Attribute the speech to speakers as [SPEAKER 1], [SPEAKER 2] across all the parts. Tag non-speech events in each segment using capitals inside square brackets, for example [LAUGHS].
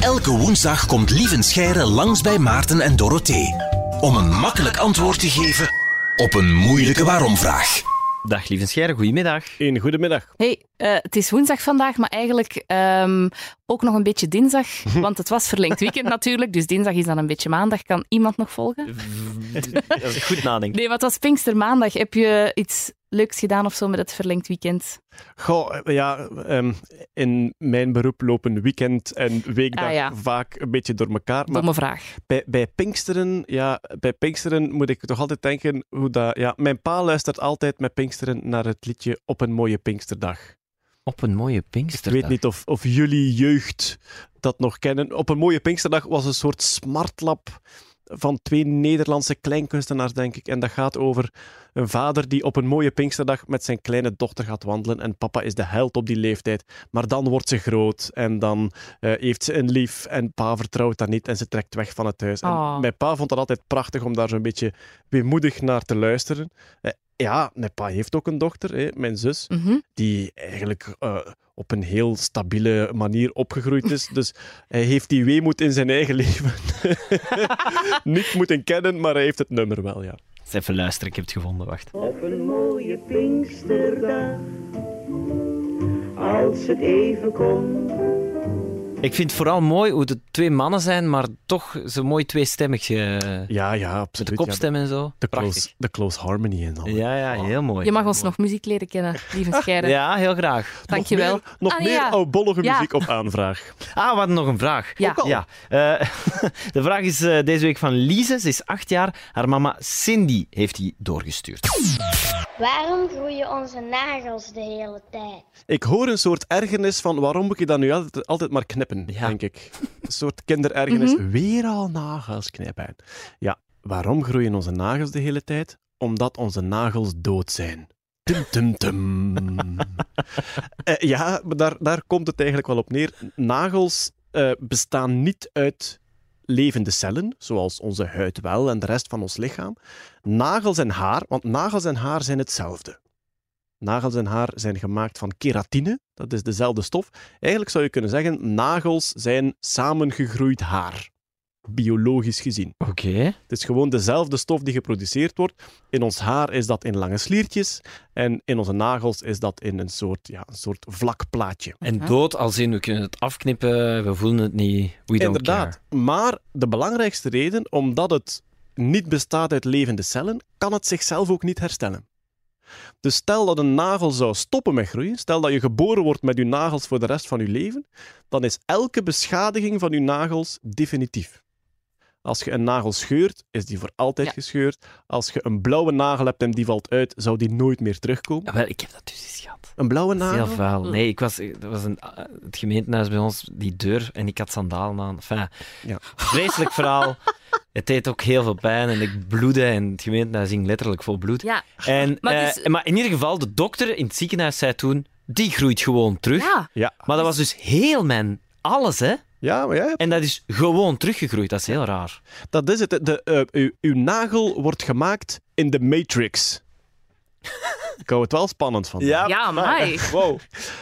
[SPEAKER 1] Elke woensdag komt Lieven Scheire langs bij Maarten en Dorothee. Om een makkelijk antwoord te geven op een moeilijke waarom-vraag.
[SPEAKER 2] Dag lieve Scheire, goedemiddag.
[SPEAKER 3] Een goedemiddag.
[SPEAKER 4] Hey, eh, het is woensdag vandaag, maar eigenlijk ehm, ook nog een beetje dinsdag. [LAUGHS] Want het was verlengd weekend natuurlijk, dus dinsdag is dan een beetje maandag. Kan iemand nog volgen? [LAUGHS]
[SPEAKER 2] Goed nadenk.
[SPEAKER 4] Nee, wat was Pinkstermaandag? Heb je iets leuks gedaan of zo met het verlengd weekend?
[SPEAKER 3] Goh, ja, ehm, in mijn beroep lopen weekend en weekdag
[SPEAKER 4] Ah, ja.
[SPEAKER 3] vaak een beetje door elkaar. Maar
[SPEAKER 4] Domme vraag.
[SPEAKER 3] bij, bij Pinksteren, ja, bij Pinksteren moet ik toch altijd denken hoe dat... Ja, mijn pa luistert altijd met Pinksteren naar het liedje Op een mooie Pinksterdag.
[SPEAKER 2] Op een mooie
[SPEAKER 3] Ik
[SPEAKER 2] Pinksterdag.
[SPEAKER 3] weet niet of, of jullie jeugd dat nog kennen. Op een mooie Pinksterdag was een soort smartlap van twee Nederlandse kleinkunstenaars, denk ik. En dat gaat over een vader die op een mooie Pinksterdag met zijn kleine dochter gaat wandelen. En papa is de held op die leeftijd. Maar dan wordt ze groot en dan eh, heeft ze een lief. En pa vertrouwt dat niet en ze trekt weg van het huis.
[SPEAKER 4] Oh.
[SPEAKER 3] En mijn pa vond het altijd prachtig om daar zo'n beetje weemoedig naar te luisteren. Eh, ja, mijn pa heeft ook een dochter, hè, mijn zus
[SPEAKER 4] Mhm.
[SPEAKER 3] die eigenlijk eh, op een heel stabiele manier opgegroeid is. Dus hij heeft die weemoed in zijn eigen leven [LAUGHS] niet moeten kennen, maar hij heeft het nummer wel, ja.
[SPEAKER 2] Even luisteren, ik heb het gevonden, wacht.
[SPEAKER 5] Op een mooie Pinksterdag, als het even kon.
[SPEAKER 2] Ik vind het vooral mooi hoe de twee mannen zijn, maar toch zo mooi tweestemmig. eh
[SPEAKER 3] Ja, ja,
[SPEAKER 2] met
[SPEAKER 3] absoluut.
[SPEAKER 2] de kopstem en zo.
[SPEAKER 3] Ja, de, close, de close harmony en al.
[SPEAKER 2] Ja, ja, heel mooi.
[SPEAKER 4] Je mag ons nog muziek leren kennen, lieve [LAUGHS] Scheire.
[SPEAKER 2] Ja, heel graag.
[SPEAKER 4] Dankjewel.
[SPEAKER 3] Nog meer, nog
[SPEAKER 4] Ah,
[SPEAKER 3] meer
[SPEAKER 4] ja.
[SPEAKER 3] oudbollige
[SPEAKER 4] Ja.
[SPEAKER 3] muziek op aanvraag.
[SPEAKER 2] Ah, we hadden nog een vraag.
[SPEAKER 4] Ja.
[SPEAKER 3] Ook al.
[SPEAKER 2] Ja. eh, [LAUGHS] de vraag is eh, deze week van Lise. Ze is acht jaar. Haar mama Cindy heeft die doorgestuurd.
[SPEAKER 6] Waarom groeien onze nagels de hele tijd?
[SPEAKER 3] Ik hoor een soort ergernis van waarom moet je dat nu altijd, altijd maar knippen,
[SPEAKER 2] Ja.
[SPEAKER 3] denk ik. Een soort kinderergernis. Weer al nagels knippen. Ja, waarom groeien onze nagels de hele tijd? Omdat onze nagels dood zijn. Tum, tum, tum. [LAUGHS] Eh, ja, maar daar, daar komt het eigenlijk wel op neer. Nagels eh, bestaan niet uit levende cellen, zoals onze huid wel en de rest van ons lichaam. Nagels en haar, want nagels en haar zijn hetzelfde. Nagels en haar zijn gemaakt van keratine, dat is dezelfde stof. Eigenlijk zou je kunnen zeggen, nagels zijn samengegroeid haar, biologisch gezien.
[SPEAKER 2] Oké.
[SPEAKER 3] Het is gewoon dezelfde stof die geproduceerd wordt. In ons haar is dat in lange sliertjes en in onze nagels is dat in een soort, ja, een soort vlak plaatje.
[SPEAKER 2] En dood als in, we kunnen het afknippen, we voelen het niet, we don't
[SPEAKER 3] Inderdaad.
[SPEAKER 2] care.
[SPEAKER 3] Maar de belangrijkste reden, omdat het niet bestaat uit levende cellen, kan het zichzelf ook niet herstellen. Dus stel dat een nagel zou stoppen met groeien, stel dat je geboren wordt met je nagels voor de rest van je leven, dan is elke beschadiging van je nagels definitief. Als je een nagel scheurt, is die voor altijd
[SPEAKER 4] Ja.
[SPEAKER 3] gescheurd. Als je een blauwe nagel hebt en die valt uit, zou die nooit meer terugkomen.
[SPEAKER 2] Ja, wel, ik heb dat dus eens gehad.
[SPEAKER 3] Een blauwe nagel?
[SPEAKER 2] heel vuil. Nee, ik was, dat was een, eh, het gemeentehuis bij ons, die deur, en ik had sandalen aan. Enfin,
[SPEAKER 3] Ja.
[SPEAKER 2] vreselijk verhaal. [LAUGHS] Het deed ook heel veel pijn en ik bloedde en het gemeentehuis ging letterlijk vol bloed.
[SPEAKER 4] Ja.
[SPEAKER 2] En,
[SPEAKER 4] Maar
[SPEAKER 2] maar,
[SPEAKER 4] het is-
[SPEAKER 2] maar in ieder geval, de dokter in het ziekenhuis zei toen, die groeit gewoon terug.
[SPEAKER 4] Ja.
[SPEAKER 3] Ja.
[SPEAKER 2] Maar dat was dus heel mijn alles, hè.
[SPEAKER 3] Ja, maar ja,
[SPEAKER 2] En dat is gewoon teruggegroeid. Dat is heel raar.
[SPEAKER 3] Dat is het. De, eh, uw, uw nagel wordt gemaakt in de Matrix. Ik hou het wel spannend van.
[SPEAKER 4] Ja, amai. [LAUGHS]
[SPEAKER 3] Wow.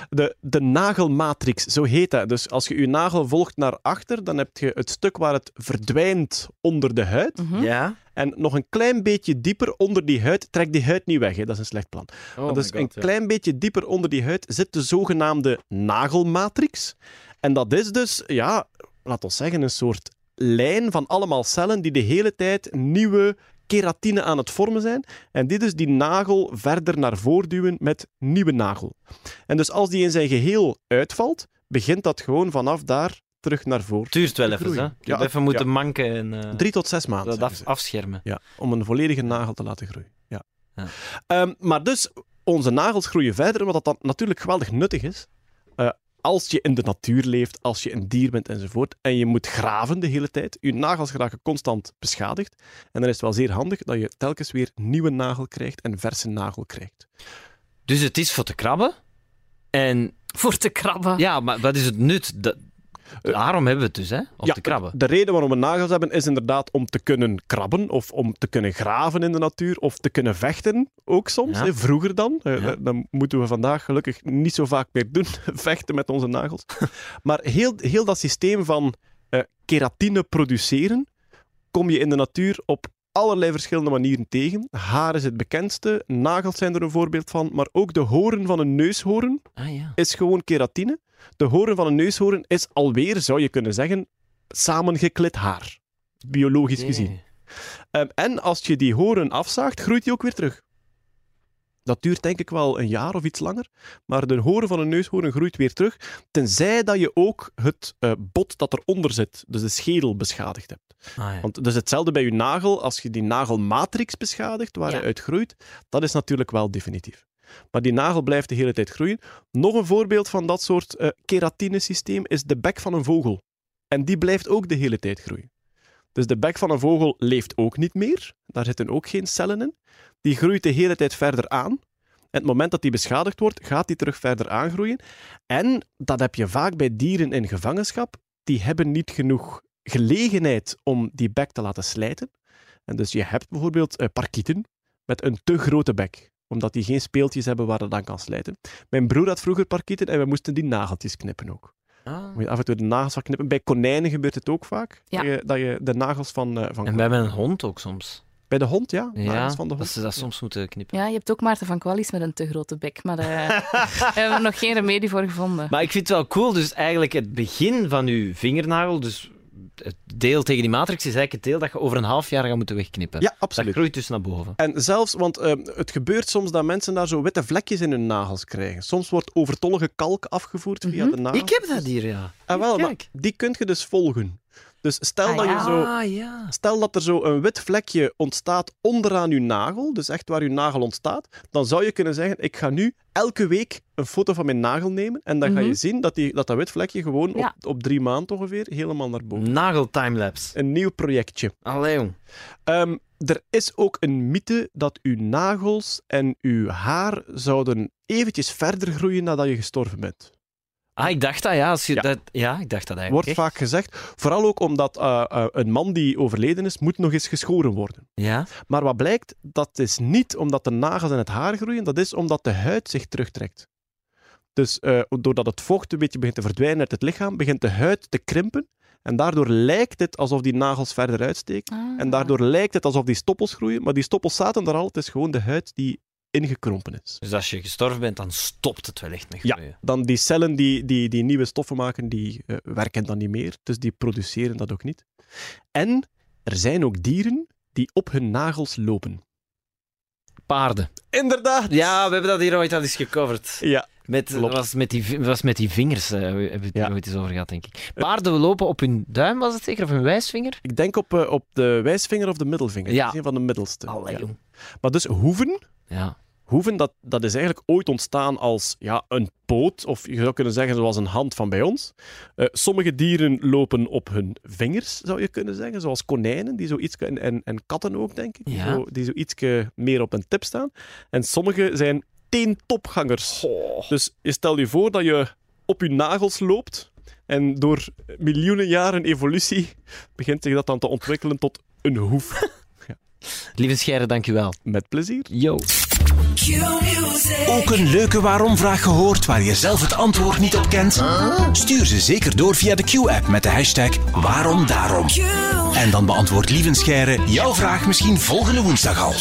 [SPEAKER 3] De, de nagelmatrix, zo heet dat. Dus als je je nagel volgt naar achter, dan heb je het stuk waar het verdwijnt onder de huid.
[SPEAKER 4] Hm?
[SPEAKER 2] Ja?
[SPEAKER 3] En nog een klein beetje dieper onder die huid, trek die huid niet weg, hè. dat is een slecht plan.
[SPEAKER 2] Oh
[SPEAKER 3] Maar dus een klein beetje dieper onder die huid zit de zogenaamde nagelmatrix. En dat is dus, ja, laat ons zeggen, een soort lijn van allemaal cellen die de hele tijd nieuwe keratine aan het vormen zijn. En die dus die nagel verder naar voren duwen met nieuwe nagel. En dus als die in zijn geheel uitvalt, begint dat gewoon vanaf daar terug naar voren.
[SPEAKER 2] Duurt wel even, hè. Ik
[SPEAKER 3] Ja,
[SPEAKER 2] heb even moeten
[SPEAKER 3] ja.
[SPEAKER 2] manken en eh,
[SPEAKER 3] Drie tot zes maanden.
[SPEAKER 2] dat af, afschermen.
[SPEAKER 3] Ja, om een volledige nagel te laten groeien. Ja.
[SPEAKER 2] Ja.
[SPEAKER 3] Ehm, maar dus, onze nagels groeien verder, wat dat dan natuurlijk geweldig nuttig is. Als je in de natuur leeft, als je een dier bent enzovoort, en je moet graven de hele tijd, je nagels geraken constant beschadigd. En dan is het wel zeer handig dat je telkens weer nieuwe nagel krijgt en verse nagel krijgt.
[SPEAKER 2] Dus het is voor te krabben. En
[SPEAKER 4] Voor te krabben.
[SPEAKER 2] ja, maar wat is het nut? Dat, Daarom hebben we het dus, hè? Om te krabben.
[SPEAKER 3] De reden waarom we nagels hebben is inderdaad om te kunnen krabben of om te kunnen graven in de natuur of te kunnen vechten ook soms.
[SPEAKER 2] Ja.
[SPEAKER 3] Hè, vroeger dan. Eh,
[SPEAKER 2] Ja.
[SPEAKER 3] Dat moeten we vandaag gelukkig niet zo vaak meer doen, [LAUGHS] vechten met onze nagels. [LAUGHS] maar heel, heel dat systeem van eh, keratine produceren kom je in de natuur op allerlei verschillende manieren tegen. Haar is het bekendste, nagels zijn er een voorbeeld van, maar ook de horen van een neushoorn
[SPEAKER 2] Ah ja.
[SPEAKER 3] is gewoon keratine. De horen van een neushoorn is alweer, zou je kunnen zeggen, samengeklit haar. Biologisch gezien. Ehm, en als je die horen afzaagt, groeit die ook weer terug. Dat duurt denk ik wel een jaar of iets langer. Maar de horen van een neushoorn groeit weer terug. Tenzij dat je ook het eh, bot dat eronder zit, dus de schedel, beschadigd hebt.
[SPEAKER 2] Ah, ja.
[SPEAKER 3] Want dus hetzelfde bij je nagel, als je die nagelmatrix beschadigt, waar
[SPEAKER 4] Ja.
[SPEAKER 3] hij uit groeit, dat is natuurlijk wel definitief. Maar die nagel blijft de hele tijd groeien. Nog een voorbeeld van dat soort eh keratinesysteem is de bek van een vogel. En die blijft ook de hele tijd groeien. Dus de bek van een vogel leeft ook niet meer. Daar zitten ook geen cellen in. Die groeit de hele tijd verder aan. En het moment dat die beschadigd wordt, gaat die terug verder aangroeien. En dat heb je vaak bij dieren in gevangenschap. Die hebben niet genoeg gelegenheid om die bek te laten slijten. En dus je hebt bijvoorbeeld eh, parkieten met een te grote bek omdat die geen speeltjes hebben waar dat aan kan slijten. Mijn broer had vroeger parkieten en we moesten die nageltjes knippen ook.
[SPEAKER 2] Ah.
[SPEAKER 3] Moet je af en toe de nagels van knippen. Bij konijnen gebeurt het ook vaak.
[SPEAKER 4] Ja.
[SPEAKER 3] Dat, je, dat je de nagels van, eh, van
[SPEAKER 2] En we hebben een hond ook soms.
[SPEAKER 3] Bij de hond, ja. Van de
[SPEAKER 2] dat
[SPEAKER 3] hond.
[SPEAKER 2] ze dat soms moeten knippen.
[SPEAKER 4] Ja, je hebt ook Maarten van Qualis met een te grote bek, maar [LAUGHS] daar hebben we nog geen remedie voor gevonden.
[SPEAKER 2] Maar ik vind het wel cool, dus eigenlijk het begin van uw vingernagel, dus het deel tegen die matrix, is eigenlijk het deel dat je over een half jaar gaat moeten wegknippen.
[SPEAKER 3] Ja,
[SPEAKER 2] Dat
[SPEAKER 3] absoluut.
[SPEAKER 2] groeit dus naar boven.
[SPEAKER 3] En zelfs, want eh, het gebeurt soms dat mensen daar zo witte vlekjes in hun nagels krijgen. Soms wordt overtollige kalk afgevoerd via de nagels.
[SPEAKER 2] Ik heb dat hier, ja.
[SPEAKER 3] Ah, wel, maar die kun je dus volgen. Dus stel
[SPEAKER 4] Ah,
[SPEAKER 3] dat je zo
[SPEAKER 2] Ah, ja.
[SPEAKER 3] Stel dat er zo een wit vlekje ontstaat onderaan uw nagel, dus echt waar uw nagel ontstaat, dan zou je kunnen zeggen, ik ga nu elke week een foto van mijn nagel nemen en dan ga je
[SPEAKER 4] Mhm.
[SPEAKER 3] zien dat, die, dat dat wit vlekje gewoon
[SPEAKER 4] Ja.
[SPEAKER 3] op, op drie maanden ongeveer helemaal naar boven.
[SPEAKER 2] Nagel timelapse.
[SPEAKER 3] Een nieuw projectje.
[SPEAKER 2] Allee, jong.
[SPEAKER 3] Ehm, er is ook een mythe dat uw nagels en uw haar zouden eventjes verder groeien nadat je gestorven bent.
[SPEAKER 2] Ah, ik dacht dat, ja. Als je
[SPEAKER 3] Ja.
[SPEAKER 2] Dat, ja, ik dacht dat eigenlijk.
[SPEAKER 3] Wordt
[SPEAKER 2] echt.
[SPEAKER 3] vaak gezegd, vooral ook omdat eh, eh, een man die overleden is, moet nog eens geschoren worden.
[SPEAKER 2] Ja?
[SPEAKER 3] Maar wat blijkt, dat is niet omdat de nagels en het haar groeien, dat is omdat de huid zich terugtrekt. Dus eh, doordat het vocht een beetje begint te verdwijnen uit het lichaam, begint de huid te krimpen. En daardoor lijkt het alsof die nagels verder uitsteken.
[SPEAKER 4] Ah.
[SPEAKER 3] En daardoor lijkt het alsof die stoppels groeien, maar die stoppels zaten er al. Het is gewoon de huid die ingekrompen is.
[SPEAKER 2] Dus als je gestorven bent, dan stopt het wel echt met
[SPEAKER 3] Ja, dan die cellen die, die, die nieuwe stoffen maken, die eh, werken dan niet meer. Dus die produceren dat ook niet. En er zijn ook dieren die op hun nagels lopen.
[SPEAKER 2] Paarden.
[SPEAKER 3] Inderdaad!
[SPEAKER 2] Ja, we hebben dat hier ooit al eens gecoverd.
[SPEAKER 3] Ja,
[SPEAKER 2] Met,
[SPEAKER 3] Klopt.
[SPEAKER 2] was met, die, was met die vingers, eh, we hebben we het
[SPEAKER 3] Ja.
[SPEAKER 2] er ooit eens over gehad, denk ik. Paarden lopen op hun duim, was het zeker? Of hun wijsvinger?
[SPEAKER 3] Ik denk op, eh, op de wijsvinger of de middelvinger.
[SPEAKER 2] Ja.
[SPEAKER 3] Dat is een van de middelste.
[SPEAKER 2] Allee,
[SPEAKER 3] Ja.
[SPEAKER 2] jong.
[SPEAKER 3] Maar dus hoeven,
[SPEAKER 2] Ja.
[SPEAKER 3] Hoeven dat, dat is eigenlijk ooit ontstaan als ja, een poot, of je zou kunnen zeggen zoals een hand van bij ons. Eh, sommige dieren lopen op hun vingers, zou je kunnen zeggen, zoals konijnen, die zo iets, en, en, en katten ook, denk ik, die,
[SPEAKER 2] Ja.
[SPEAKER 3] zo, die zo iets meer op een tip staan. En sommige zijn teentopgangers. Dus je stel je voor dat je op je nagels loopt en door miljoenen jaren evolutie begint zich dat dan te ontwikkelen tot een hoef. [LAUGHS]
[SPEAKER 2] Lieve Scheire, dank u wel.
[SPEAKER 3] Met plezier.
[SPEAKER 2] Yo.
[SPEAKER 1] Ook een leuke waarom-vraag gehoord waar je zelf het antwoord niet op kent? Stuur ze zeker door via de Q-app met de hashtag waarom daarom. En dan beantwoordt Lievenscheire jouw vraag misschien volgende woensdag al.